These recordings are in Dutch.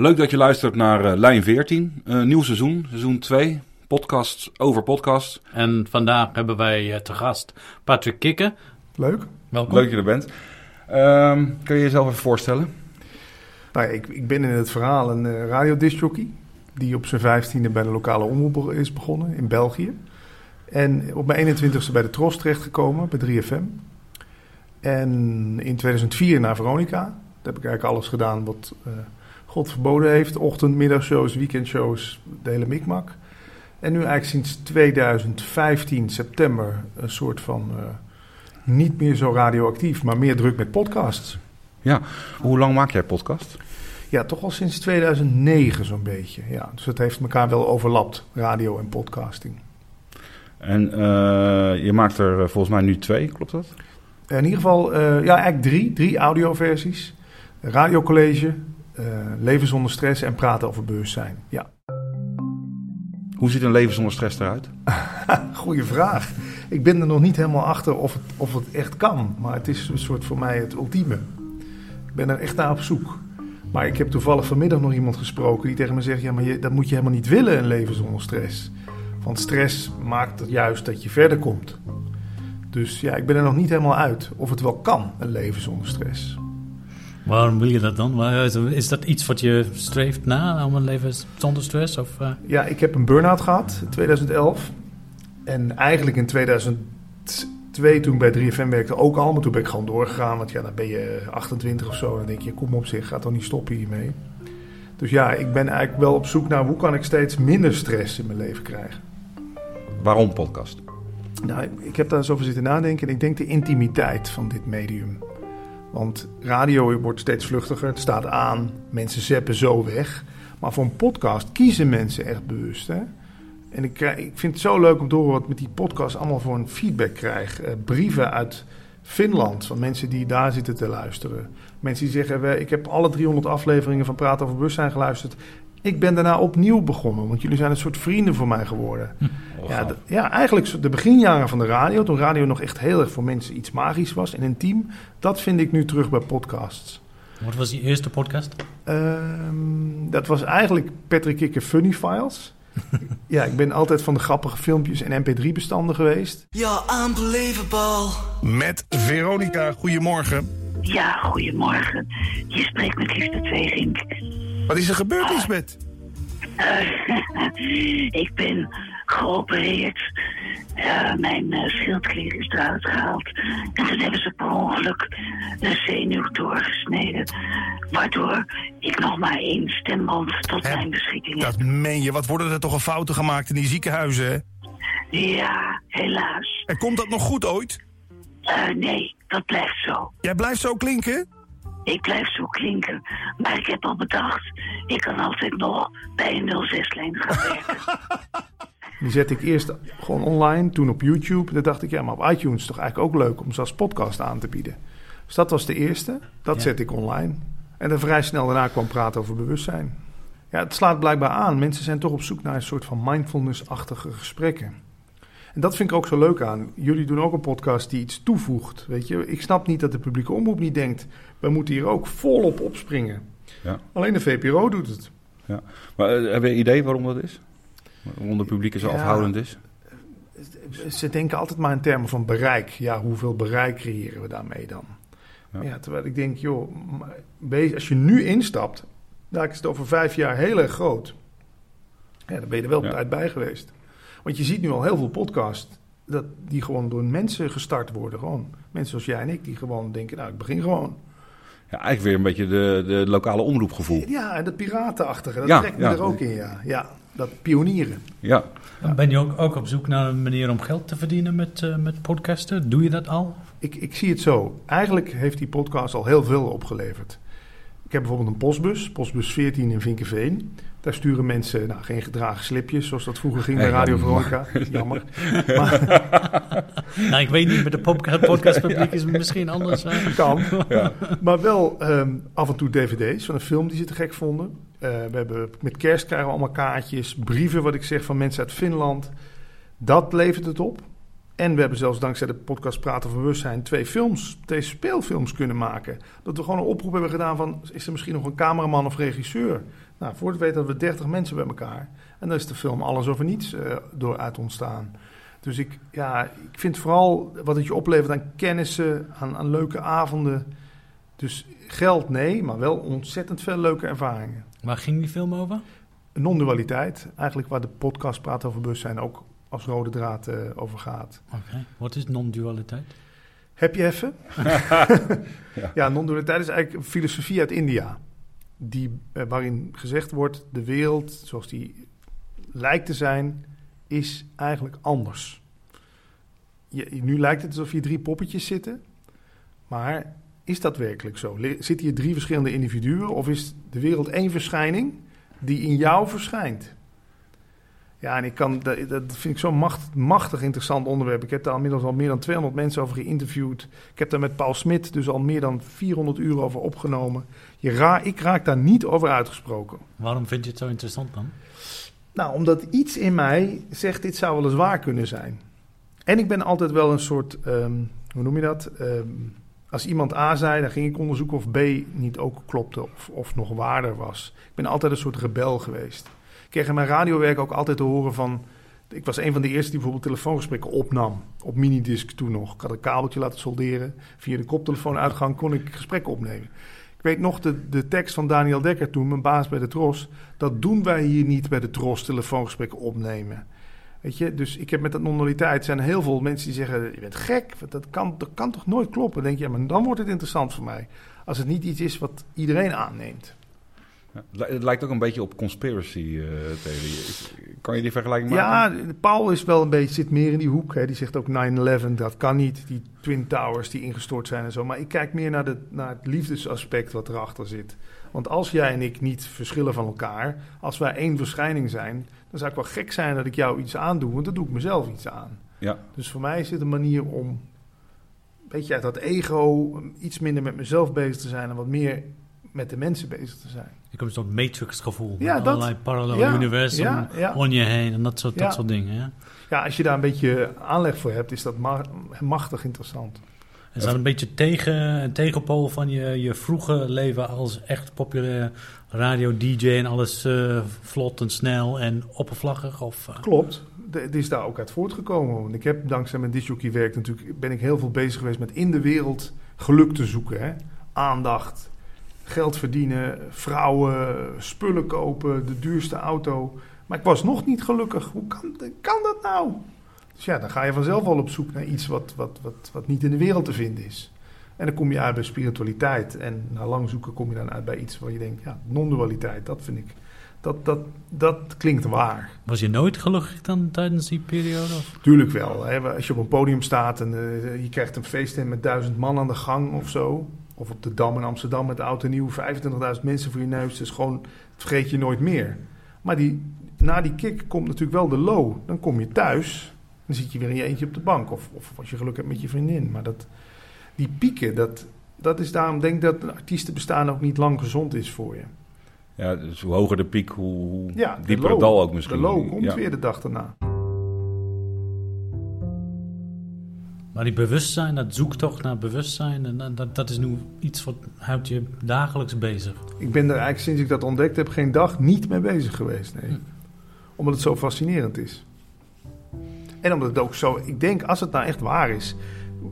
Leuk dat je luistert naar uh, Lijn 14, uh, nieuw seizoen, seizoen 2, podcast over podcast. En vandaag hebben wij uh, te gast Patrick Kikken. Leuk. Welkom. Leuk dat je er bent. Uh, kun je jezelf even voorstellen? Nou, ik, ik ben in het verhaal een uh, die op zijn vijftiende bij de lokale omroep is begonnen in België. En op mijn 21ste bij de Tros terechtgekomen, bij 3FM. En in 2004 naar Veronica. Daar heb ik eigenlijk alles gedaan wat uh, God verboden heeft. Ochtend, middagshows, weekendshows, de hele mikmak. En nu eigenlijk sinds 2015 september een soort van... Uh, niet meer zo radioactief, maar meer druk met podcasts. Ja, hoe lang maak jij podcast? Ja, toch al sinds 2009 zo'n beetje. Ja, dus het heeft elkaar wel overlapt, radio en podcasting. En uh, je maakt er volgens mij nu twee, klopt dat? In ieder geval, uh, ja, eigenlijk drie. Drie audioversies. Radiocollege, Leven zonder stress en Praten over bewustzijn. Ja. Hoe ziet een leven zonder stress eruit? Goeie vraag. Ik ben er nog niet helemaal achter of het, of het echt kan. Maar het is een soort voor mij het ultieme. Ik ben er echt naar op zoek. Maar ik heb toevallig vanmiddag nog iemand gesproken die tegen me zegt: Ja, maar je, dat moet je helemaal niet willen, een leven zonder stress. Want stress maakt het juist dat je verder komt. Dus ja, ik ben er nog niet helemaal uit of het wel kan, een leven zonder stress. Waarom wil je dat dan? Is dat iets wat je streeft na, om een leven zonder stress? Of, uh... Ja, ik heb een burn-out gehad in 2011. En eigenlijk in 2002, toen ik bij 3FM werkte, ook al. Maar toen ben ik gewoon doorgegaan. Want ja, dan ben je 28 of zo. Dan denk je, kom op zich, ga toch niet stoppen hiermee. Dus ja, ik ben eigenlijk wel op zoek naar hoe kan ik steeds minder stress in mijn leven krijgen. Waarom podcast? Nou, ik heb daar eens over zitten nadenken. En ik denk de intimiteit van dit medium. Want radio wordt steeds vluchtiger. Het staat aan. Mensen zeppen zo weg. Maar voor een podcast kiezen mensen echt bewust. Hè? En ik, ik vind het zo leuk om te horen wat met die podcast allemaal voor een feedback krijg. Uh, brieven uit Finland van mensen die daar zitten te luisteren. Mensen die zeggen, ik heb alle 300 afleveringen van Praten over Bewustzijn geluisterd. Ik ben daarna opnieuw begonnen, want jullie zijn een soort vrienden voor mij geworden. Oh, ja, de, ja, eigenlijk de beginjaren van de radio, toen radio nog echt heel erg voor mensen iets magisch was en intiem. Dat vind ik nu terug bij podcasts. Wat was die eerste podcast? Um, dat was eigenlijk Patrick Kikker Funny Files. ja, ik ben altijd van de grappige filmpjes en mp3-bestanden geweest. Ja, unbelievable. Met Veronica, goedemorgen. Ja, goedemorgen. Je spreekt met Liefde Tweegink. Wat is er gebeurd, Lisbeth? Ik ben geopereerd. Uh, mijn uh, schildklier is eruit gehaald. En toen hebben ze per ongeluk een zenuw doorgesneden. Waardoor ik nog maar één stemband tot mijn beschikking heb. Dat meen je. Wat worden er toch al fouten gemaakt in die ziekenhuizen, hè? Ja, helaas. En komt dat nog goed ooit? Uh, nee, dat blijft zo. Jij blijft zo klinken? Ik blijf zo klinken. Maar ik heb al bedacht, ik kan altijd nog bij een 06-lijn gaan werken. Die zette ik eerst gewoon online, toen op YouTube. Dan dacht ik, ja, maar op iTunes is het toch eigenlijk ook leuk om ze als podcast aan te bieden. Dus dat was de eerste. Dat Ja. zette ik online. En dan vrij snel daarna kwam praten over bewustzijn. Ja, het slaat blijkbaar aan. Mensen zijn toch op zoek naar een soort van mindfulness-achtige gesprekken. En dat vind ik ook zo leuk aan. Jullie doen ook een podcast die iets toevoegt. Weet je, ik snap niet dat de publieke omroep niet denkt... we moeten hier ook volop opspringen. Ja. Alleen de VPRO doet het. Maar uh, heb je een idee waarom dat is? Waarom de publiek zo Ja. afhoudend is? Ze denken altijd maar in termen van bereik. Ja, hoeveel bereik creëren we daarmee dan? Ja. Ja. terwijl ik denk, joh, maar als je nu instapt, dan is het over vijf jaar heel erg groot. Ja, dan ben je er wel op Ja. tijd bij geweest. Want je ziet nu al heel veel podcasts dat die gewoon door mensen gestart worden. Gewoon mensen zoals jij en ik, die gewoon denken, nou, ik begin gewoon. Ja, eigenlijk weer een beetje de, de lokale omroepgevoel. Ja, en dat piratenachtige, dat Ja, trekt me ja. er ook in, ja. Ja, dat pionieren. Ja, Ben je ook, ook op zoek naar een manier om geld te verdienen met, eh, met podcasten? Doe je dat al? Ik, ik zie het zo. Eigenlijk heeft die podcast al heel veel opgeleverd. Ik heb bijvoorbeeld een postbus, postbus 14 in Vinkenveen. Daar sturen mensen nou, geen gedragen slipjes, zoals dat vroeger ging bij Radio. Veronica. Jammer. Maar Nou, ik weet niet, met de podca- podcastpubliek is het misschien anders. kan. Maar wel ehm, af en toe dvd's van een film die ze te gek vonden. Eh, we hebben, met kerst krijgen we allemaal kaartjes, brieven, wat ik zeg, van mensen uit Finland. Dat levert het op. En we hebben zelfs dankzij de podcast Praten over Bewustzijn twee films, twee speelfilms kunnen maken. Dat we gewoon een oproep hebben gedaan van, is er misschien nog een cameraman of regisseur Nou, voor het weten hadden we 30 mensen bij elkaar. En dan is de film Alles of Niets eh, door uit ontstaan. Dus ik, ja, ik vind vooral wat het je oplevert aan kennissen, aan, aan leuke avonden. Dus geld nee, maar wel ontzettend veel leuke ervaringen. Waar ging die film over? Non-dualiteit, eigenlijk waar de podcast Praat over Bewustzijn ook als rode draad eh, over gaat. Oké. Wat is non-dualiteit? Heb je even? ja, non-dualiteit is eigenlijk een filosofie uit India. Die, eh, waarin gezegd wordt, de wereld zoals die lijkt te zijn, is eigenlijk anders. Je, nu lijkt het alsof hier drie poppetjes zitten. Maar is dat werkelijk zo? Le- Zitten hier drie verschillende individuen? Of is de wereld één verschijning die in jou verschijnt? Ja, en ik kan, dat, dat vind ik zo'n macht, machtig interessant onderwerp. Ik heb daar inmiddels al meer dan 200 mensen over geïnterviewd. Ik heb daar met Paul Smit dus al meer dan 400 uur over opgenomen. Je ra ik raak daar niet over uitgesproken. Waarom vind je het zo interessant dan? Nou, omdat iets in mij zegt, dit zou wel eens waar kunnen zijn. En ik ben altijd wel een soort, ehm, hoe noem je dat? Ehm, als iemand A zei, dan ging ik onderzoeken of B niet ook klopte of, of nog waarder was. Ik ben altijd een soort rebel geweest. Kreeg in mijn radiowerk ook altijd te horen van... Ik was een van de eerste die bijvoorbeeld telefoongesprekken opnam. Op minidisc toen nog. Ik had een kabeltje laten solderen. Via de koptelefoonuitgang kon ik gesprekken opnemen. Ik weet nog de, de tekst van Daniel Dekker toen, mijn baas bij de Tros. Dat doen wij hier niet bij de Tros, telefoongesprekken opnemen. Weet je, dus ik heb met dat non-dualiteit zijn heel veel mensen die zeggen: Je bent gek, dat kan, dat kan toch nooit kloppen? Dan denk je, maar dan wordt het interessant voor mij. Als het niet iets is wat iedereen aanneemt. Ja, het li- het lijkt ook een beetje op conspiracy eh theorie. Kan je die vergelijking maken? Ja, Paul is wel een beetje, zit meer in die hoek. Hè. Die zegt ook 9-11, dat kan niet. Die Twin Towers die ingestort zijn en zo. Maar ik kijk meer naar, de, naar het liefdesaspect wat erachter zit. Want als jij en ik niet verschillen van elkaar, als wij één verschijning zijn, dan zou ik wel gek zijn dat ik jou iets aandoe, want dan doe ik mezelf iets aan. Ja. Dus voor mij is dit een manier om een beetje uit dat ego iets minder met mezelf bezig te zijn en wat meer met de mensen bezig te zijn. Ik heb een soort Matrix gevoel. Ja, dat- allerlei parallel ja, universum ja, ja. om je heen en dat soort, dat soort dingen. Ja. Ja, als je daar een beetje aanleg voor hebt, is dat ma- machtig interessant. Is dat een beetje tegen, een tegenpool van je, je vroege leven als echt populair radio-dj en alles eh, vlot en snel en oppervlakkig? Of, eh, Klopt. Het is daar ook uit voortgekomen. Want ik heb dankzij mijn disjockeywerk natuurlijk... ben ik heel veel bezig geweest met in de wereld geluk te zoeken. Hè? Aandacht, geld verdienen, vrouwen, spullen kopen, de duurste auto. Maar ik was nog niet gelukkig. Hoe kan, kan dat nou? Dus ja, dan ga je vanzelf al op zoek naar iets wat, wat, wat, wat niet in de wereld te vinden is. En dan kom je uit bij spiritualiteit. En na lang zoeken kom je dan uit bij iets waar je denkt... ja, non-dualiteit, dat vind ik... Dat, dat, dat klinkt waar. was je nooit gelukkig dan tijdens die periode? Of? Tuurlijk wel. Hè. Als je op een podium staat en eh, je krijgt een feesttent met duizend man aan de gang of zo. Of op de Dam in Amsterdam met oud en nieuw, 25.000 mensen voor je neus. Dus gewoon, dat vergeet je nooit meer. Maar die, na die kick komt natuurlijk wel de low. Dan kom je thuis, dan zit je weer in je eentje op de bank. Of, of als je geluk hebt met je vriendin. Maar dat, die pieken, dat, dat is daarom denk ik dat een artiestenbestaan ook niet lang gezond is voor je. Ja, dus hoe hoger de piek, hoe, hoe Ja, de dieper het dal ook misschien. De low komt ja. weer de dag daarna. Maar die bewustzijn, dat zoektocht naar bewustzijn, en dat- dat, is nu iets wat houdt je dagelijks bezig. Ik ben er eigenlijk sinds ik dat ontdekt heb geen dag niet mee bezig geweest. Nee. Hm. Omdat het zo fascinerend is. En omdat het ook zo... Ik denk, als het nou echt waar is...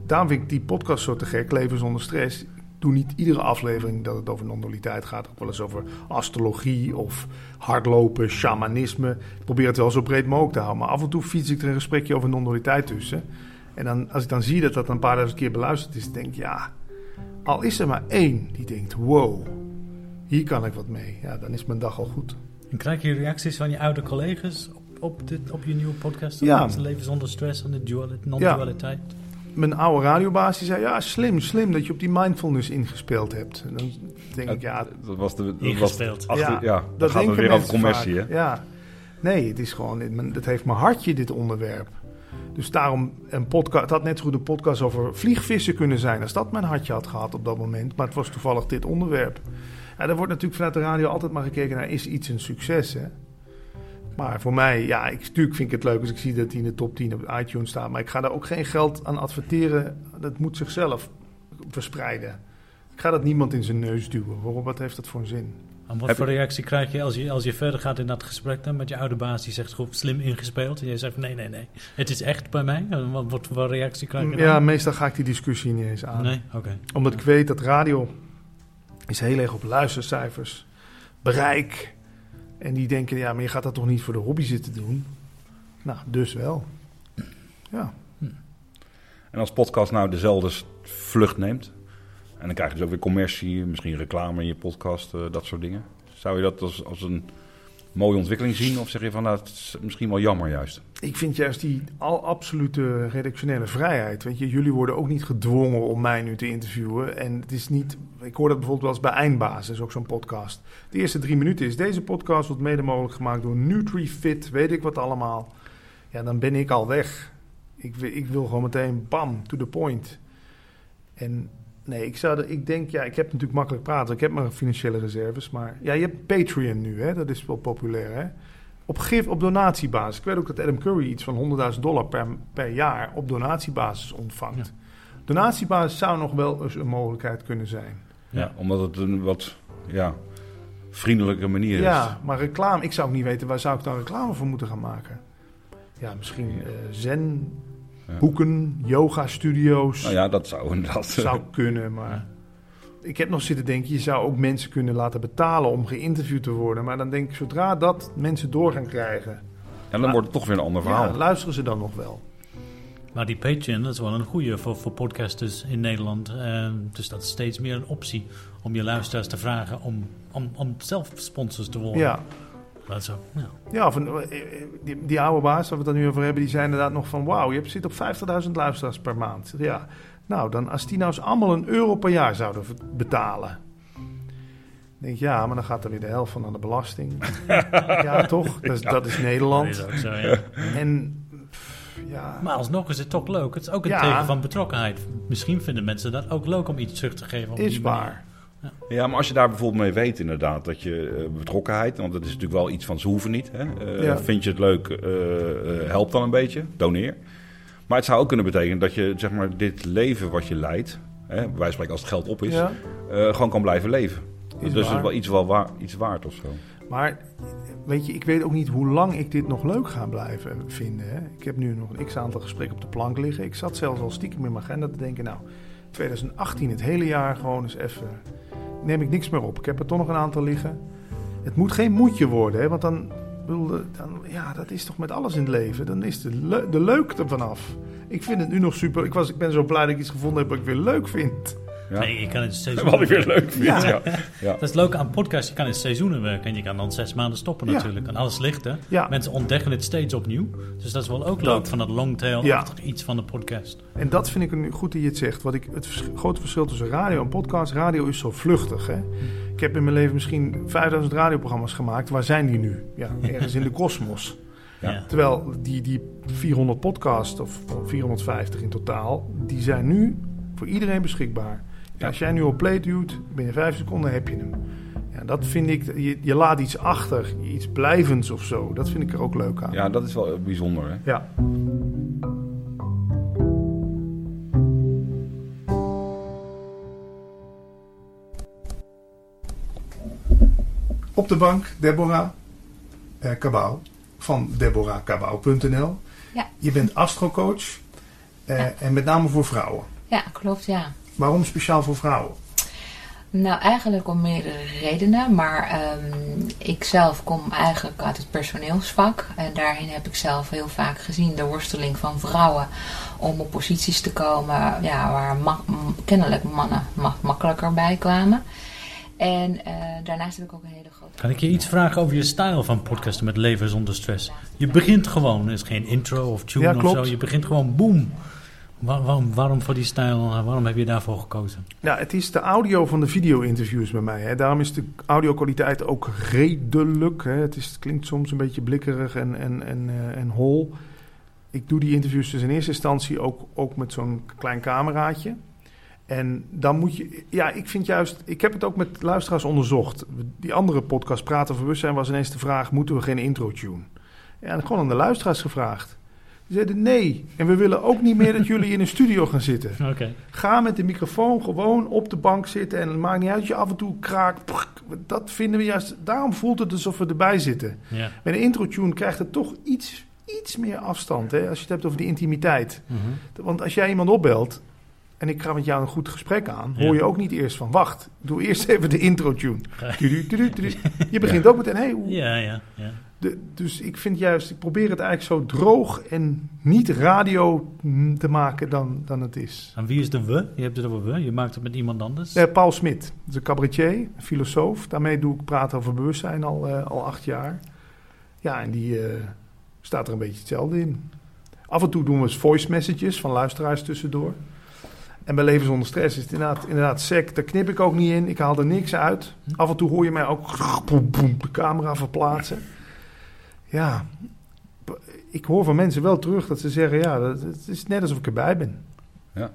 Daarom vind ik die podcast zo te gek, Leven zonder stress. Ik doe niet iedere aflevering dat het over non-dualiteit gaat. Ook wel eens over astrologie of hardlopen, shamanisme. Ik probeer het wel zo breed mogelijk te houden. Maar af en toe fiets ik er een gesprekje over non-dualiteit tussen. En dan, als ik dan zie dat dat een paar duizend keer beluisterd is... denk ik, ja... Al is er maar één die denkt, wow... Hier kan ik wat mee. Ja, dan is mijn dag al goed. En krijg je reacties van je oude collega's op, op, dit, op je nieuwe podcast? Ja. Het leven zonder stress en de duali- non-dualiteit. Mijn oude radiobaas die zei, ja, slim, slim dat je op die mindfulness ingespeeld hebt. En dan denk ik, ja, Dat was de... Dat Ingespeeld. Was achter, Ja, dat gaat denken weer over commercie, hè? Ja, nee, het is gewoon, het heeft mijn hartje, dit onderwerp. Dus daarom, een podcast, het had net zo goed een podcast over vliegvissen kunnen zijn... als dat mijn hartje had gehad op dat moment. Maar het was toevallig dit onderwerp. Ja, er wordt natuurlijk vanuit de radio altijd maar gekeken naar... is iets een succes, hè? Maar voor mij, ja, ik, natuurlijk vind ik het leuk als ik zie dat hij in de top 10 op iTunes staat. Maar ik ga daar ook geen geld aan adverteren. Dat moet zichzelf verspreiden. Ik ga dat niemand in zijn neus duwen. Waarom? Wat heeft dat voor een zin? En wat Heb voor je- reactie krijg je als, je als je verder gaat in dat gesprek dan met je oude baas? Die zegt goed slim ingespeeld. En jij zegt nee, nee, nee. Het is echt bij mij. En wat, wat voor reactie krijg je dan? Ja, meestal ga ik die discussie niet eens aan. Nee? Oké. Omdat ik weet dat radio is heel erg op luistercijfers, bereik. En die denken, ja, maar je gaat dat toch niet voor de hobby zitten doen? Nou, dus wel. Ja, En als podcast nou dezelfde vlucht neemt. En dan krijg je dus ook weer commercie, misschien reclame in je podcast, eh, dat soort dingen. Zou je dat als, als een mooie ontwikkeling zien? Of zeg je van nou, het is misschien wel jammer juist? ik vind juist die al absolute redactionele vrijheid. Weet je, jullie worden ook niet gedwongen om mij nu te interviewen. En het is niet, ik hoor dat bijvoorbeeld wel eens bij Eindbasis, ook zo'n podcast. De eerste drie minuten is deze podcast wordt mede mogelijk gemaakt door NutriFit, weet ik wat allemaal. Ja, dan ben ik al weg. Ik, ik wil gewoon meteen bam, to the point. En nee, ik, zou ik denk, ja, ik heb natuurlijk makkelijk praten. Ik heb mijn financiële reserves. Maar ja, je hebt Patreon nu, hè? dat is wel populair. Hè? Op, gif, op donatiebasis. Ik weet ook dat Adam Curry iets van 100.000 dollar per, per jaar op donatiebasis ontvangt. Donatiebasis zou nog wel eens een mogelijkheid kunnen zijn. Ja. omdat het een wat ja, vriendelijke manier is. Ja, maar reclame, ik zou ook niet weten waar zou ik dan reclame voor moeten gaan maken. Ja, misschien eh, zen. Boeken, yoga studio's. Nou ja, dat zou inderdaad... Zou kunnen, maar ik heb nog zitten denken, je zou ook mensen kunnen laten betalen om geïnterviewd te worden. Maar dan denk ik, zodra dat mensen door gaan krijgen, En dan wordt het toch weer een ander verhaal. ja, luisteren ze dan nog wel. Maar die Patreon, dat is wel een goede voor, voor podcasters in Nederland. Eh, dus dat is steeds meer een optie om je luisteraars te vragen om, om, om zelf sponsors te worden. Ja, Dat is ook, ja. ja of een, eh, die, die oude baas waar we het dan nu over hebben, die zijn inderdaad nog van, wauw, je zit op 50.000 luisteraars per maand. Ja, nou, dan als die nou eens allemaal een euro per jaar zouden betalen. Dan denk ik, ja, maar dan gaat er weer de helft van aan de belasting. ja, toch? Dat is, dat is Dat Nederland. is ook zo, ja. En ja, Maar alsnog is het toch leuk. Het is ook een Ja. teken van betrokkenheid. Misschien vinden mensen dat ook leuk om iets terug te geven. op is die manier. waar. Ja, maar als je daar bijvoorbeeld mee weet inderdaad dat je eh, betrokkenheid, want dat is natuurlijk wel iets van ze hoeven niet. Hè? Eh, Ja. Vind je het leuk, eh, eh, help dan een beetje, doneer. Maar het zou ook kunnen betekenen dat je zeg maar, dit leven wat je leidt, hè, wij spreken als het geld op is, Ja, gewoon kan blijven leven. Is dus het is wel iets, wel waar, iets waard of zo. maar weet je, ik weet ook niet hoe lang ik dit nog leuk ga blijven vinden. Hè? Ik heb nu nog een x-aantal gesprekken op de plank liggen. Ik zat zelfs al stiekem in mijn agenda te denken, nou, 2018, het hele jaar gewoon eens even, neem ik niks meer op. Ik heb er toch nog een aantal liggen. Het moet geen moedje worden, hè? want dan, dan, ja, dat is toch met alles in het leven. Dan is de, de leuk er vanaf. Ik vind het nu nog super. Ik, was, ik ben zo blij dat ik iets gevonden heb wat ik weer leuk vind. Ja. Nee, je kan het steeds Wat ik weer leuk vind. Ja. Ja. Ja. Dat is het leuke aan podcast. Je kan in seizoenen werken en je kan dan zes maanden stoppen natuurlijk. En alles ligt er. Mensen ontdekken het steeds opnieuw. Dus dat is wel ook Dat- leuk van dat longtail Ja. iets van de podcast. En dat vind ik een, goed dat je het zegt. Wat ik, het vers- grote verschil tussen radio en podcast. Radio is zo vluchtig. Hè? Ik heb in mijn leven misschien 5000 radioprogramma's gemaakt. Waar zijn die nu? Ja, ergens in de kosmos. Ja. Terwijl die, die 400 podcasts, of 450 in totaal, die zijn nu voor iedereen beschikbaar. Ja, als jij nu op play duwt, binnen 5 seconden heb je hem. Ja, dat vind ik, je, je laat iets achter, iets blijvends of zo. Dat vind ik er ook leuk aan. ja, dat is wel bijzonder. Hè? Ja. Op de bank, Deborah eh, Cabau van deborahkabau.nl. Ja. Je bent astrocoach eh, Ja. en met name voor vrouwen. Ja, klopt, ja. Waarom speciaal voor vrouwen? Nou, eigenlijk om meerdere redenen. Maar ehm, ik zelf kom eigenlijk uit het personeelsvak. En daarin heb ik zelf heel vaak gezien de worsteling van vrouwen om op posities te komen ja, waar ma- kennelijk mannen ma- makkelijker bij kwamen. En eh, daarnaast heb ik ook een hele grote. Kan ik je iets vragen over je stijl van podcasten met leven zonder stress? Je begint gewoon, er is geen intro of tune Ja, of zo. Je begint gewoon boom. Waar- waarom, waarom voor die stijl? eh, Waarom heb je daarvoor gekozen? Nou, het is de audio van de video-interviews bij mij. Hè. Daarom is de audio-kwaliteit ook redelijk. Hè. Het, is, het klinkt soms een beetje blikkerig en, en, en, eh, en hol. Ik doe die interviews dus in eerste instantie ook, ook met zo'n klein cameraatje. En dan moet je... Ja, ik vind juist... Ik heb het ook met luisteraars onderzocht. Die andere podcast, Praten over Bewustzijn, was ineens de vraag... moeten we geen intro-tune? Ja, en gewoon aan de luisteraars gevraagd. Die zeiden nee. En we willen ook niet meer dat jullie in een studio gaan zitten. Ga met de microfoon gewoon op de bank zitten. En het maakt niet uit dat je af en toe kraakt. Dat vinden we juist. Daarom voelt het alsof we erbij zitten. Ja. Bij een intro-tune krijgt het toch iets, iets meer afstand. Hè? Als je het hebt over die intimiteit. Mhm. Want als jij iemand opbelt. En ik ga met jou een goed gesprek aan. Hoor je ook niet eerst van. Wacht, doe eerst even de intro-tune. Je begint ook meteen. Hey, hoe- Ja, ja, ja. De, dus ik vind juist, ik probeer het eigenlijk zo droog en niet radio te maken dan, dan het is. En wie is de we? Je hebt het over we. Je maakt het met iemand anders. Eh, Paul Smit, dat is een cabaretier, filosoof. Daarmee doe ik praten over bewustzijn al, eh, al acht jaar. Ja, en die eh, staat er een beetje hetzelfde in. Af en toe doen we eens voice messages van luisteraars tussendoor. En bij Leven zonder stress is het inderdaad, inderdaad sec. Daar knip ik ook niet in. Ik haal er niks uit. Af en toe hoor je mij ook de camera verplaatsen. Ja, ik hoor van mensen wel terug dat ze zeggen... ja, dat- het is net alsof ik erbij ben.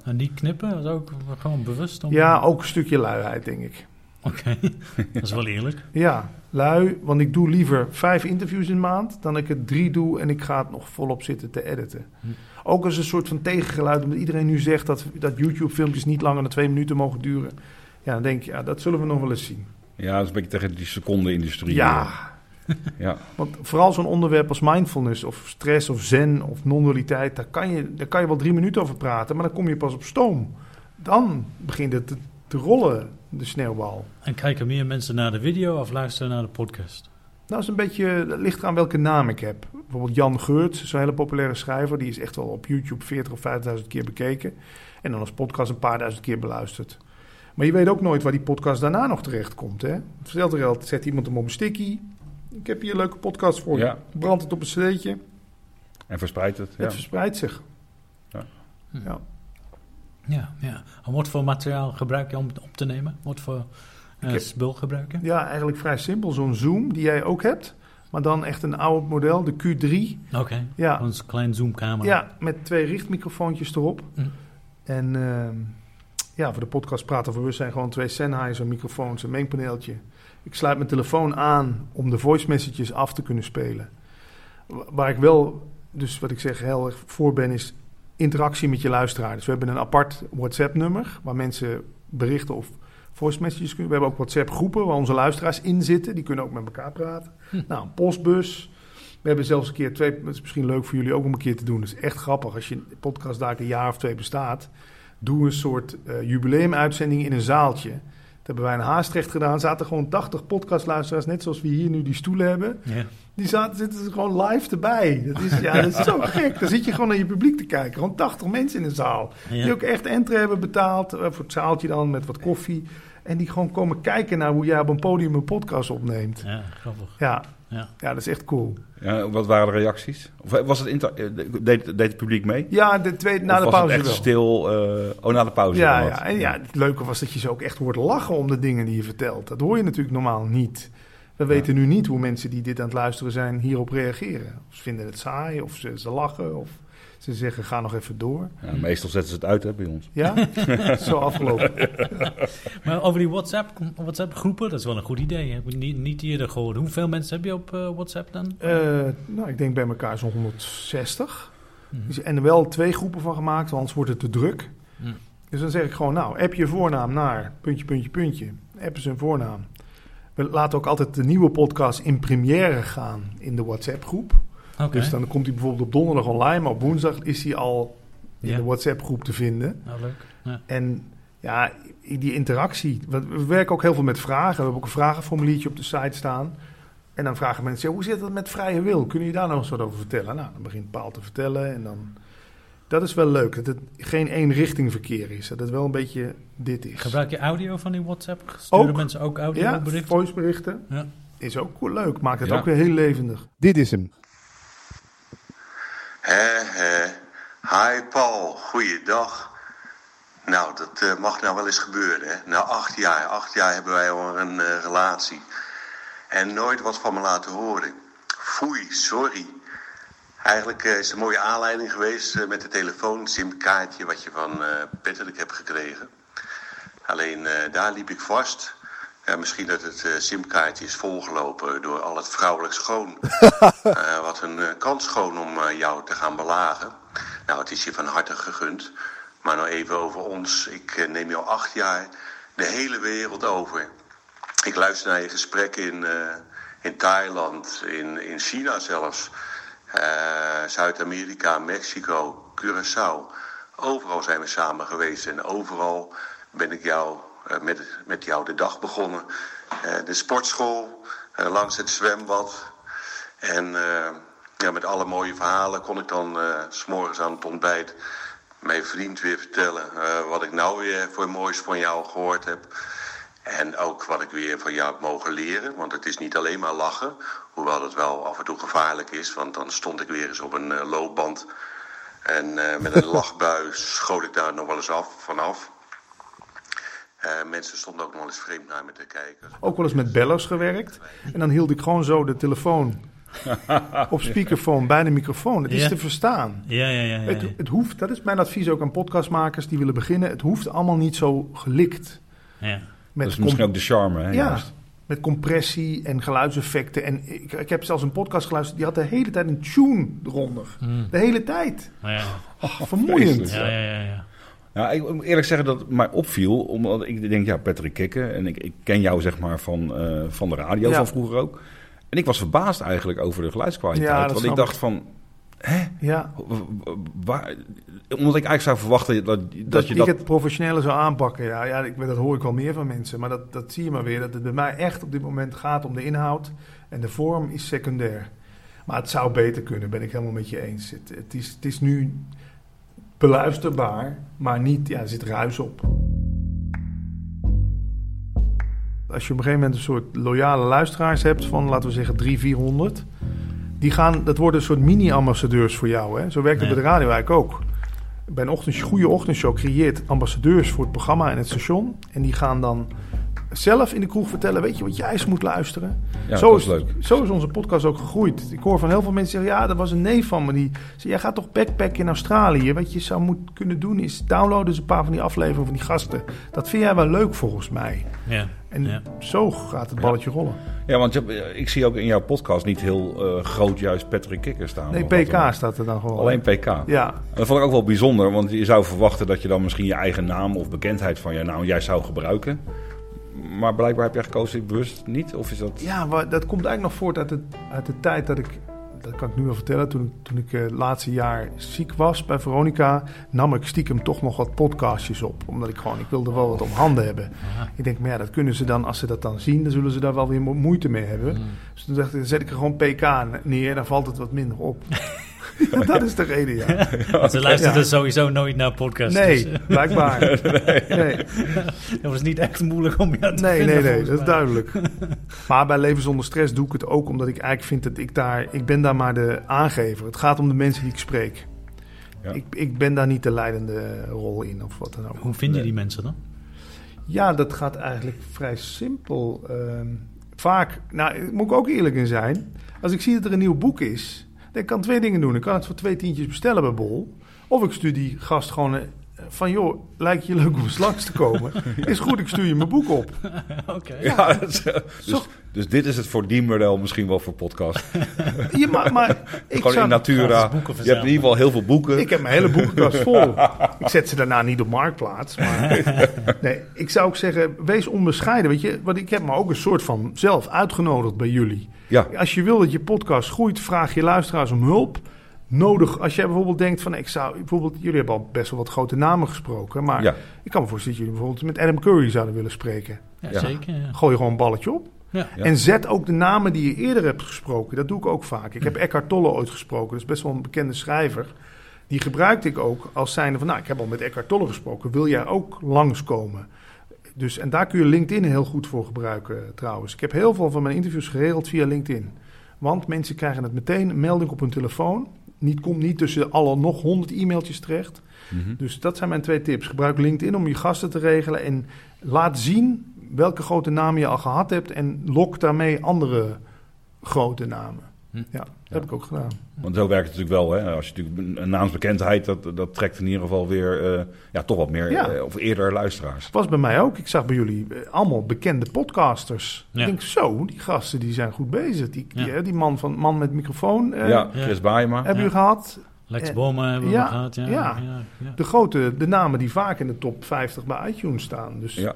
En die knippen is ook gewoon bewust om... Ja, ook een stukje luiheid, denk ik. Oké, dat is wel eerlijk. Ja, lui, want ik doe liever vijf interviews in de maand dan ik het drie doe en ik ga het nog volop zitten te editen. Hm. Ook als een soort van tegengeluid, omdat iedereen nu zegt dat, dat YouTube-filmpjes niet langer dan twee minuten mogen duren. Ja, dan denk ik, ja, dat zullen we nog wel eens zien. Ja, dat is een beetje tegen die seconde-industrie. Ja, ja. want vooral zo'n onderwerp als mindfulness of stress of zen of non-dualiteit, daar kan, je, daar kan je wel drie minuten over praten, maar dan kom je pas op stoom. Dan begint het te, te rollen, de sneeuwbal. En kijken meer mensen naar de video of luisteren naar de podcast? Nou, is een beetje, dat ligt eraan welke naam ik heb. Bijvoorbeeld Jan Geurts, zo'n hele populaire schrijver. Die is echt wel op YouTube 40 of 5000 keer bekeken. En dan als podcast een paar duizend keer beluisterd. Maar je weet ook nooit waar die podcast daarna nog terecht komt. Hè? Vertelt er altijd, zet iemand hem op een sticky. Ik heb hier een leuke podcast voor je. Ja. Brand het op een cd'tje. En verspreidt het. Ja. Het verspreidt zich. Ja. Ja. Ja, ja. En wat voor materiaal gebruik je om het op te nemen? Wat voor eh, spul gebruik je? ja, eigenlijk vrij simpel. Zo'n Zoom die jij ook hebt. Maar dan echt een oud model, de Q3. Oké, Ja, een klein zoomcamera. Ja, met twee richtmicrofoontjes erop. Hm. En ehm, ja, voor de podcast Praten voor Bewustzijn gewoon twee Sennheiser microfoons, een mengpaneeltje. Ik sluit mijn telefoon aan om de voice messages af te kunnen spelen. Wa- Waar ik wel, dus wat ik zeg, heel erg voor ben, is interactie met je luisteraar. Dus we hebben een apart WhatsApp-nummer waar mensen berichten of voice messages kunnen. We hebben ook WhatsApp-groepen waar onze luisteraars in zitten. Die kunnen ook met elkaar praten. Hm. Nou, een postbus. We hebben zelfs een keer twee, dat is misschien leuk voor jullie ook om een keer te doen. Dat is echt grappig als je een podcast daar een jaar of twee bestaat. Doe een soort eh jubileumuitzending in een zaaltje. Dat hebben wij in Haastrecht gedaan. Zaten gewoon 80 podcastluisteraars, net zoals we hier nu die stoelen hebben. Ja. Die zaten, zitten er gewoon live erbij. Dat is, ja, dat is zo gek. Dan zit je gewoon naar je publiek te kijken. Gewoon 80 mensen in een zaal. Ja. Die ook echt entree hebben betaald. eh, voor het zaaltje dan, met wat koffie. En die gewoon komen kijken naar hoe jij op een podium een podcast opneemt. ja, grappig. Ja, Ja. ja dat is echt cool. Ja, wat waren de reacties? Of was het inter- eh, deed, deed het publiek mee? Ja, de tweede, na Of de was pauze het echt wel. stil? eh, oh, na de pauze. Ja, dan ja, en ja, het leuke was dat je ze ook echt hoort lachen om de dingen die je vertelt. Dat hoor je natuurlijk normaal niet. We weten nu niet hoe mensen die dit aan het luisteren zijn hierop reageren. Of ze vinden het saai, of ze, ze lachen, of ze zeggen ga nog even door. Ja, meestal zetten ze het uit hè, bij ons. Ja, zo afgelopen. Maar over die WhatsApp, WhatsApp groepen, dat is wel een goed idee. Heb ik niet, niet eerder gehoord. Hoeveel mensen heb je op eh, WhatsApp dan? Eh, nou, ik denk bij elkaar zo'n 160. Mhm. Dus- En er wel twee groepen van gemaakt, want anders wordt het te druk. Mhm. Dus dan zeg ik gewoon, nou, app je voornaam naar puntje, puntje, puntje. App is een voornaam. We laten ook altijd de nieuwe podcast in première gaan in de WhatsApp-groep. Oké. Dus dan komt hij bijvoorbeeld op donderdag online, maar op woensdag is hij al in Ja. de WhatsApp-groep te vinden. Nou, leuk. Ja. En ja, die interactie. We werken ook heel veel met vragen. We hebben ook een vragenformuliertje op de site staan. En dan vragen mensen, ja, hoe zit het met vrije wil? Kun je daar nog eens wat over vertellen? Nou, dan begint Paul te vertellen en dan... Dat is wel leuk, dat het geen één-richting verkeer is. Dat het wel een beetje dit is. Gebruik je audio van die WhatsApp? Sturen Ook. mensen ook ja, audioberichten? voiceberichten. Ja. Is ook cool leuk, maakt het Ja. ook weer heel levendig. Dit is hem. Hè, hè. Hi Paul, goeiedag. Nou, dat eh, mag nou wel eens gebeuren, hè. Na acht jaar, acht jaar hebben wij al een eh, relatie. En nooit wat van me laten horen. Foei, sorry. Eigenlijk eh, is een mooie aanleiding geweest met de telefoon, simkaartje wat je van eh Patrick hebt gekregen. Alleen daar liep ik vast. Ja, misschien dat het eh, simkaartje is volgelopen door al het vrouwelijk schoon. Eh, wat een eh, kans schoon om jou te gaan belagen. Nou, het is je van harte gegund. Maar nou even over ons. Ik neem jou acht jaar de hele wereld over. Ik luister naar je gesprekken in, in Thailand, in, in China zelfs. Zuid-Amerika, Mexico, Curaçao. Overal zijn we samen geweest en overal ben ik jou, met, met jou de dag begonnen. Eh, de sportschool, eh, langs het zwembad. En eh, ja, met alle mooie verhalen kon ik dan eh, s s'morgens aan het ontbijt mijn vriend weer vertellen eh, wat ik nou weer voor moois van jou gehoord heb. En ook wat ik weer van jou heb mogen leren. Want het is niet alleen maar lachen. Hoewel dat wel af en toe gevaarlijk is. Want dan stond ik weer eens op een eh, loopband. En eh, met een lachbui schoot ik daar nog wel eens af, vanaf. Eh, mensen stonden ook nog wel eens vreemd naar me te kijken. Ook wel eens met bellers gewerkt. En dan hield ik gewoon zo de telefoon op speakerphone bij de microfoon. Het is Ja. te verstaan. Ja, ja, ja. ja, Het, ja. het hoeft, dat is mijn advies ook aan podcastmakers die willen beginnen. Het hoeft allemaal niet zo gelikt. Ja. Met dat is misschien ook de charme, hè? ja, juist. met compressie en geluidseffecten. En ik, ik heb zelfs een podcast geluisterd, die had de hele tijd een tune eronder. Mm. De hele tijd. Ja, ja. Oh, vermoeiend. Ja, ja, ja, ja. Ja, ik moet eerlijk zeggen dat het mij opviel, omdat ik denk, ja, Patrick Kikken, en ik, ik ken jou zeg maar van, eh, van de radio, Ja. van vroeger ook. En ik was verbaasd eigenlijk over de geluidskwaliteit, Ja, want ik dacht van, hè, Ja. waar, omdat ik eigenlijk zou verwachten dat, dat, Dat, je ik dat... het professionele zou aanpakken, ja, ja ik, dat hoor ik wel meer van mensen. Maar dat, dat zie je maar weer, dat het bij mij echt op dit moment gaat om de inhoud. En de vorm is secundair. Maar het zou beter kunnen, ben ik helemaal met je eens. Het, het, is, het is nu beluisterbaar, maar niet, ja, er zit ruis op. Als je op een gegeven moment een soort loyale luisteraars hebt van, laten we zeggen, 300, 400... Die gaan, dat worden een soort mini-ambassadeurs voor jou. Hè? Zo werkt het Ja. bij de radio eigenlijk ook bij een ochtend, goede ochtendshow creëert ambassadeurs voor het programma en het station. En die gaan dan zelf in de kroeg vertellen, weet je wat jij eens moet luisteren? Ja, zo, is, leuk. zo is onze podcast ook gegroeid. Ik hoor van heel veel mensen zeggen, ja, dat was een neef van me. Die zei, jij gaat toch backpacken in Australië? Wat je zou moeten kunnen doen is downloaden eens een paar van die afleveringen van die gasten. Dat vind jij wel leuk volgens mij. Ja. En Ja. zo gaat het balletje rollen. Ja, want je hebt- ik zie ook in jouw podcast niet heel eh, groot juist Patrick Kikker staan. Nee. PK staat er dan gewoon. Alleen PK. Ja, En dat vond ik ook wel bijzonder, want je zou verwachten dat je dan misschien je eigen naam of bekendheid van je naam jij zou gebruiken. Maar blijkbaar heb jij gekozen bewust niet, of is dat... Ja, maar dat komt eigenlijk nog voort uit de, uit de tijd dat ik, dat kan ik nu wel vertellen, toen, ik- toen ik eh, het laatste jaar ziek was bij Veronica, nam ik stiekem toch nog wat podcastjes op. Omdat ik gewoon, ik wilde wel wat op handen hebben. Ik denk, maar ja, dat kunnen ze dan, als ze dat dan zien, dan zullen ze daar wel weer mo- moeite mee hebben. Dus toen dacht ik, dan zet ik er gewoon PK neer, dan valt het wat minder op. Ja, dat is de reden, ja. Ze luisteren Ja. sowieso nooit naar podcasts. Nee, dus, blijkbaar. Nee. dat was niet echt moeilijk om je te Nee, vinden. nee, nee, dat is duidelijk. Maar bij Leven zonder stress doe ik het ook omdat ik eigenlijk vind dat ik daar... Ik ben daar maar de aangever. Het gaat om de mensen die ik spreek. Ja. Ik, ik ben daar niet de leidende rol in of wat dan ook. Hoe vind je die mensen dan? Ja, dat gaat eigenlijk vrij simpel. Ehm, vaak, nou, daar moet ik ook eerlijk in zijn. Als ik zie dat er een nieuw boek is, dan kan ik twee dingen doen. Ik kan het voor twee tientjes bestellen bij Bol. Of ik stuur die gast gewoon van, joh, lijkt je leuk om eens langs te komen? Is goed, ik stuur je mijn boek op. Oké. Ja, is- dus, dus dit is het voor die model misschien wel voor podcast. Ja, maar, maar ik Gewoon zou... in Natura. Je hebt in ieder geval heel veel boeken. Ik heb mijn hele boekenkast vol. Ik zet ze daarna niet op marktplaats. Maar nee, ik zou ook zeggen, wees onbescheiden. Weet je, want ik heb me ook een soort van zelf uitgenodigd bij jullie. Ja, Als je wil dat je podcast groeit, vraag je luisteraars om hulp. Nodig, als jij bijvoorbeeld denkt van, ik zou, bijvoorbeeld, jullie hebben al best wel wat grote namen gesproken. Maar ja. ik kan me voorstellen dat jullie bijvoorbeeld met Adam Curry zouden willen spreken. Ja, Ja. zeker. Ja. Gooi je gewoon een balletje op. En zet ook de namen die je eerder hebt gesproken. Dat doe ik ook vaak. Ik heb Eckhart Tolle ooit gesproken. Dat is best wel een bekende schrijver. Die gebruikte ik ook als zijnde van... nou, ik heb al met Eckhart Tolle gesproken. Wil jij ook langskomen? Dus, en daar kun je LinkedIn heel goed voor gebruiken eh, trouwens. Ik heb heel veel van mijn interviews geregeld via LinkedIn. Want mensen krijgen het meteen, een melding op hun telefoon. Niet, komt niet tussen alle nog honderd e-mailtjes terecht. Mhm. Dus dat zijn mijn twee tips. Gebruik LinkedIn om je gasten te regelen. En laat zien welke grote namen je al gehad hebt. En lok daarmee andere grote namen. Ja, dat heb ik ook gedaan. Want zo werkt het natuurlijk wel. Hè? Als je natuurlijk een naamsbekendheid, dat, dat trekt in ieder geval weer eh, ja, toch wat meer Ja. eh, of eerder luisteraars. was bij mij ook. Ik zag bij jullie eh, allemaal bekende podcasters. Ja. Ik denk, zo, die gasten die zijn goed bezig. Die, die, die man, van, man met microfoon eh, ja, Ja. Chris Baaiema. hebben Ja. jullie gehad. Lex Bomen hebben we ja, gehad. Ja, ja. ja. ja. De grote, de namen die vaak in de top 50 bij iTunes staan. Dus Ja.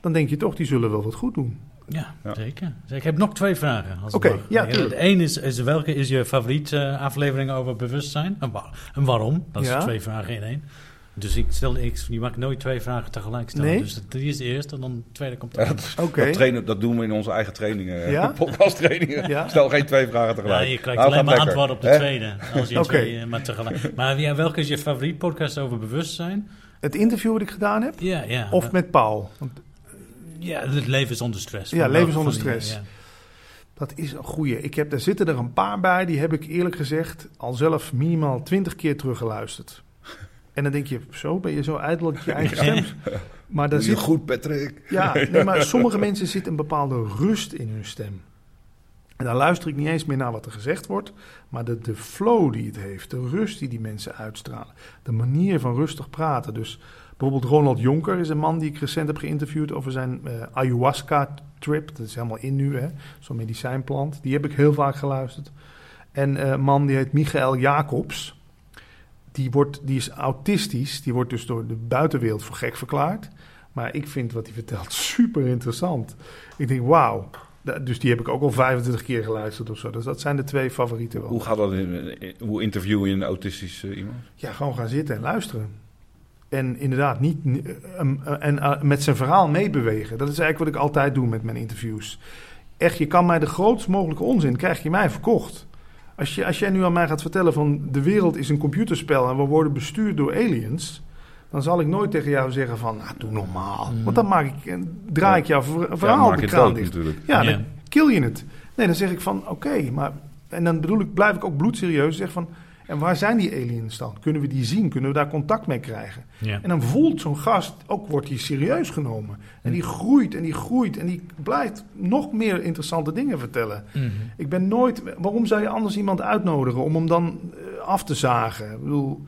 dan denk je toch, die zullen wel wat goed doen. Ja, Ja. zeker. Dus Ik heb nog twee vragen. Oké, ja, De tuurlijk. één is, is, welke is je favoriete eh, aflevering over bewustzijn? En, wa- en waarom? Dat Ja. zijn twee vragen in één. Dus ik stel, ik, je mag nooit twee vragen tegelijk stellen. Nee? Dus die is de eerste en dan de tweede komt Ja, er. dat, Oké. dat, trainen, dat doen we in onze eigen trainingen, Ja? podcasttrainingen. Ja. Stel geen twee vragen Ja, tegelijk. je krijgt Nou, alleen maar lekker. antwoord op de tweede. Als je twee, eh, maar tegelijk. Maar ja, welke is je favoriet podcast over bewustzijn? Het interview wat ik gedaan heb, Ja, ja. of met Paul. Ja, het leven zonder stress. Ja, leven zonder die, stress. ja. dat is een goeie. Ik heb, daar zitten er een paar bij, die heb ik eerlijk gezegd al zelf minimaal twintig keer teruggeluisterd. En dan denk je, zo ben je zo ijdel dat je eigen stem... Maar daar zit, goed, Patrick. Ja, nee, maar sommige mensen zitten een bepaalde rust in hun stem. En dan luister ik niet eens meer naar wat er gezegd wordt, maar de, de flow die het heeft, de rust die die mensen uitstralen, de manier van rustig praten. Dus bijvoorbeeld Ronald Jonker is een man die ik recent heb geïnterviewd over zijn eh, ayahuasca-trip. Dat is helemaal in nu, hè, zo'n medicijnplant. Die heb ik heel vaak geluisterd. En eh, een man die heet Michael Jacobs. Die, wordt, die is autistisch, die wordt dus door de buitenwereld voor gek verklaard. Maar ik vind wat hij vertelt super interessant. Ik denk, wauw. Dus die heb ik ook al 25 keer geluisterd of zo. Dus dat zijn de twee favorieten wel. Hoe gaat dat? In, hoe interview je een autistisch eh, iemand? Ja, gewoon gaan zitten en luisteren. En inderdaad, niet, eh, um, eh, en eh, met zijn verhaal meebewegen. Dat is eigenlijk wat ik altijd doe met mijn interviews. Echt, je kan mij de grootst mogelijke onzin, krijg je mij verkocht. Als, je, als jij nu aan mij gaat vertellen van de wereld is een computerspel en we worden bestuurd door aliens, dan zal ik nooit tegen jou zeggen van, nou, doe normaal. Want dan maak ik, eh, draai ik jouw ver- verhaal ja, op de kraan dicht. natuurlijk. Ja, dan kill je het. Nee, dan zeg ik van, oké, maar... En dan bedoel ik, blijf ik ook bloedserieus. Zeg van, en waar zijn die aliens dan? Kunnen we die zien? Kunnen we daar contact mee krijgen? Ja. En dan voelt zo'n gast, ook wordt hij serieus genomen. En die groeit en die groeit en die blijft nog meer interessante dingen vertellen. Mhm. Ik ben nooit... Waarom zou je anders iemand uitnodigen om hem dan eh, af te zagen? Ik bedoel...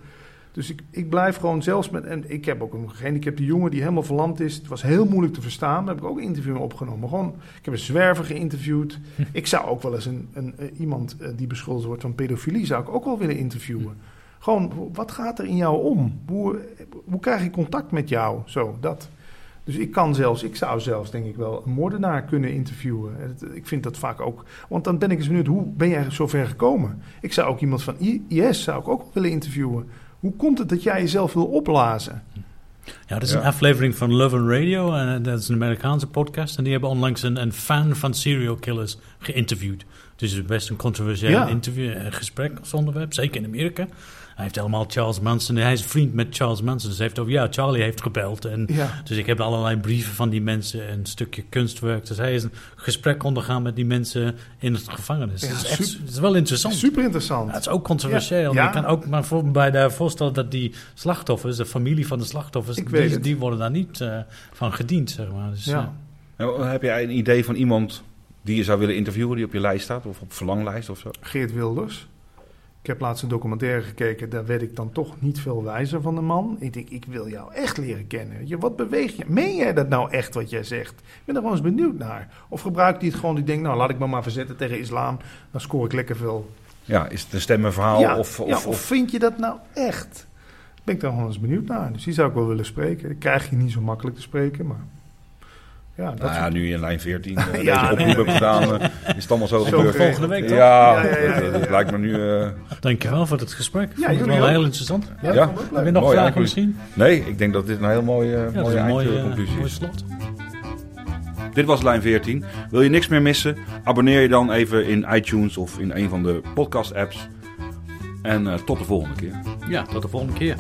Dus ik, ik blijf gewoon zelfs met... En ik heb ook een gehandicapte jongen die helemaal verlamd is. Het was heel moeilijk te verstaan. Daar heb ik ook een interview mee opgenomen. Gewoon, ik heb een zwerver geïnterviewd. ik zou ook wel eens een, een, eh, iemand eh, die beschuldigd wordt van pedofilie... zou ik ook wel willen interviewen. Gewoon, wat gaat er in jou om? Hoe, hoe krijg ik contact met jou? Zo, dat. Dus ik kan zelfs, ik zou zelfs denk ik wel een moordenaar kunnen interviewen. Ik vind dat vaak ook. Want dan ben ik eens benieuwd, hoe ben jij zo ver gekomen? Ik zou ook iemand van IS zou ik ook willen interviewen. Hoe komt het dat jij jezelf wil opblazen? Ja, dat is Ja. een aflevering van Love and Radio. En dat is een Amerikaanse podcast. En die hebben onlangs een, een fan van serial killers geïnterviewd. Dus het is best een controversieel Ja. interview, eh, gesprek als onderwerp. Zeker in Amerika. Hij heeft helemaal Charles Manson. Hij is vriend met Charles Manson. Dus hij heeft over, ja, Charlie heeft gebeld. En Ja. Dus ik heb allerlei brieven van die mensen. Een stukje kunstwerk. Dus hij is een gesprek ondergaan met die mensen in het gevangenis. Ja, het, is echt, super- het is wel interessant. Super interessant. Ja, het is ook controversieel. Ja. Je kan ook maar voor, bij de voorstellen dat die slachtoffers, de familie van de slachtoffers, Ik weet die, worden daar niet eh, van gediend, zeg maar. Dus, Ja. En heb jij een idee van iemand die je zou willen interviewen, die op je lijst staat? Of op verlanglijst of zo? Geert Wilders. Ik heb laatst een documentaire gekeken, daar werd ik dan toch niet veel wijzer van de man. Ik denk, ik wil jou echt leren kennen. Je, wat beweeg je? Meen jij dat nou echt wat jij zegt? Ik ben er gewoon eens benieuwd naar. Of gebruikt hij het gewoon, die denkt, nou laat ik me maar verzetten tegen islam, dan scoor ik lekker veel. Ja, is het een stemmenverhaal? ja, of, of, ja, of, of vind je dat nou echt? Ben ik daar gewoon eens benieuwd naar. Dus die zou ik wel willen spreken. Dat krijg je niet zo makkelijk te spreken, maar ja, dat nou ja, nu in lijn 14 uh, Ja, deze nee. oproep hebt gedaan, eh, is het allemaal zo, Zo gebeurd. volgende week toch? Ja, Ja, ja, ja, dat- lijkt me nu... eh, Dankjewel voor het gesprek. Ja, Vond het jullie wel ook. heel interessant. Ja. Heb je nog Mooi vragen conclusie. misschien? nee, ik denk dat dit een heel mooie, mooie een mooie, eh, eindconclusie mooi is. slot. Dit was lijn 14. Wil je niks meer missen? Abonneer je dan even in iTunes of in een van de podcast apps. En eh, tot de volgende keer. Ja, tot de volgende keer.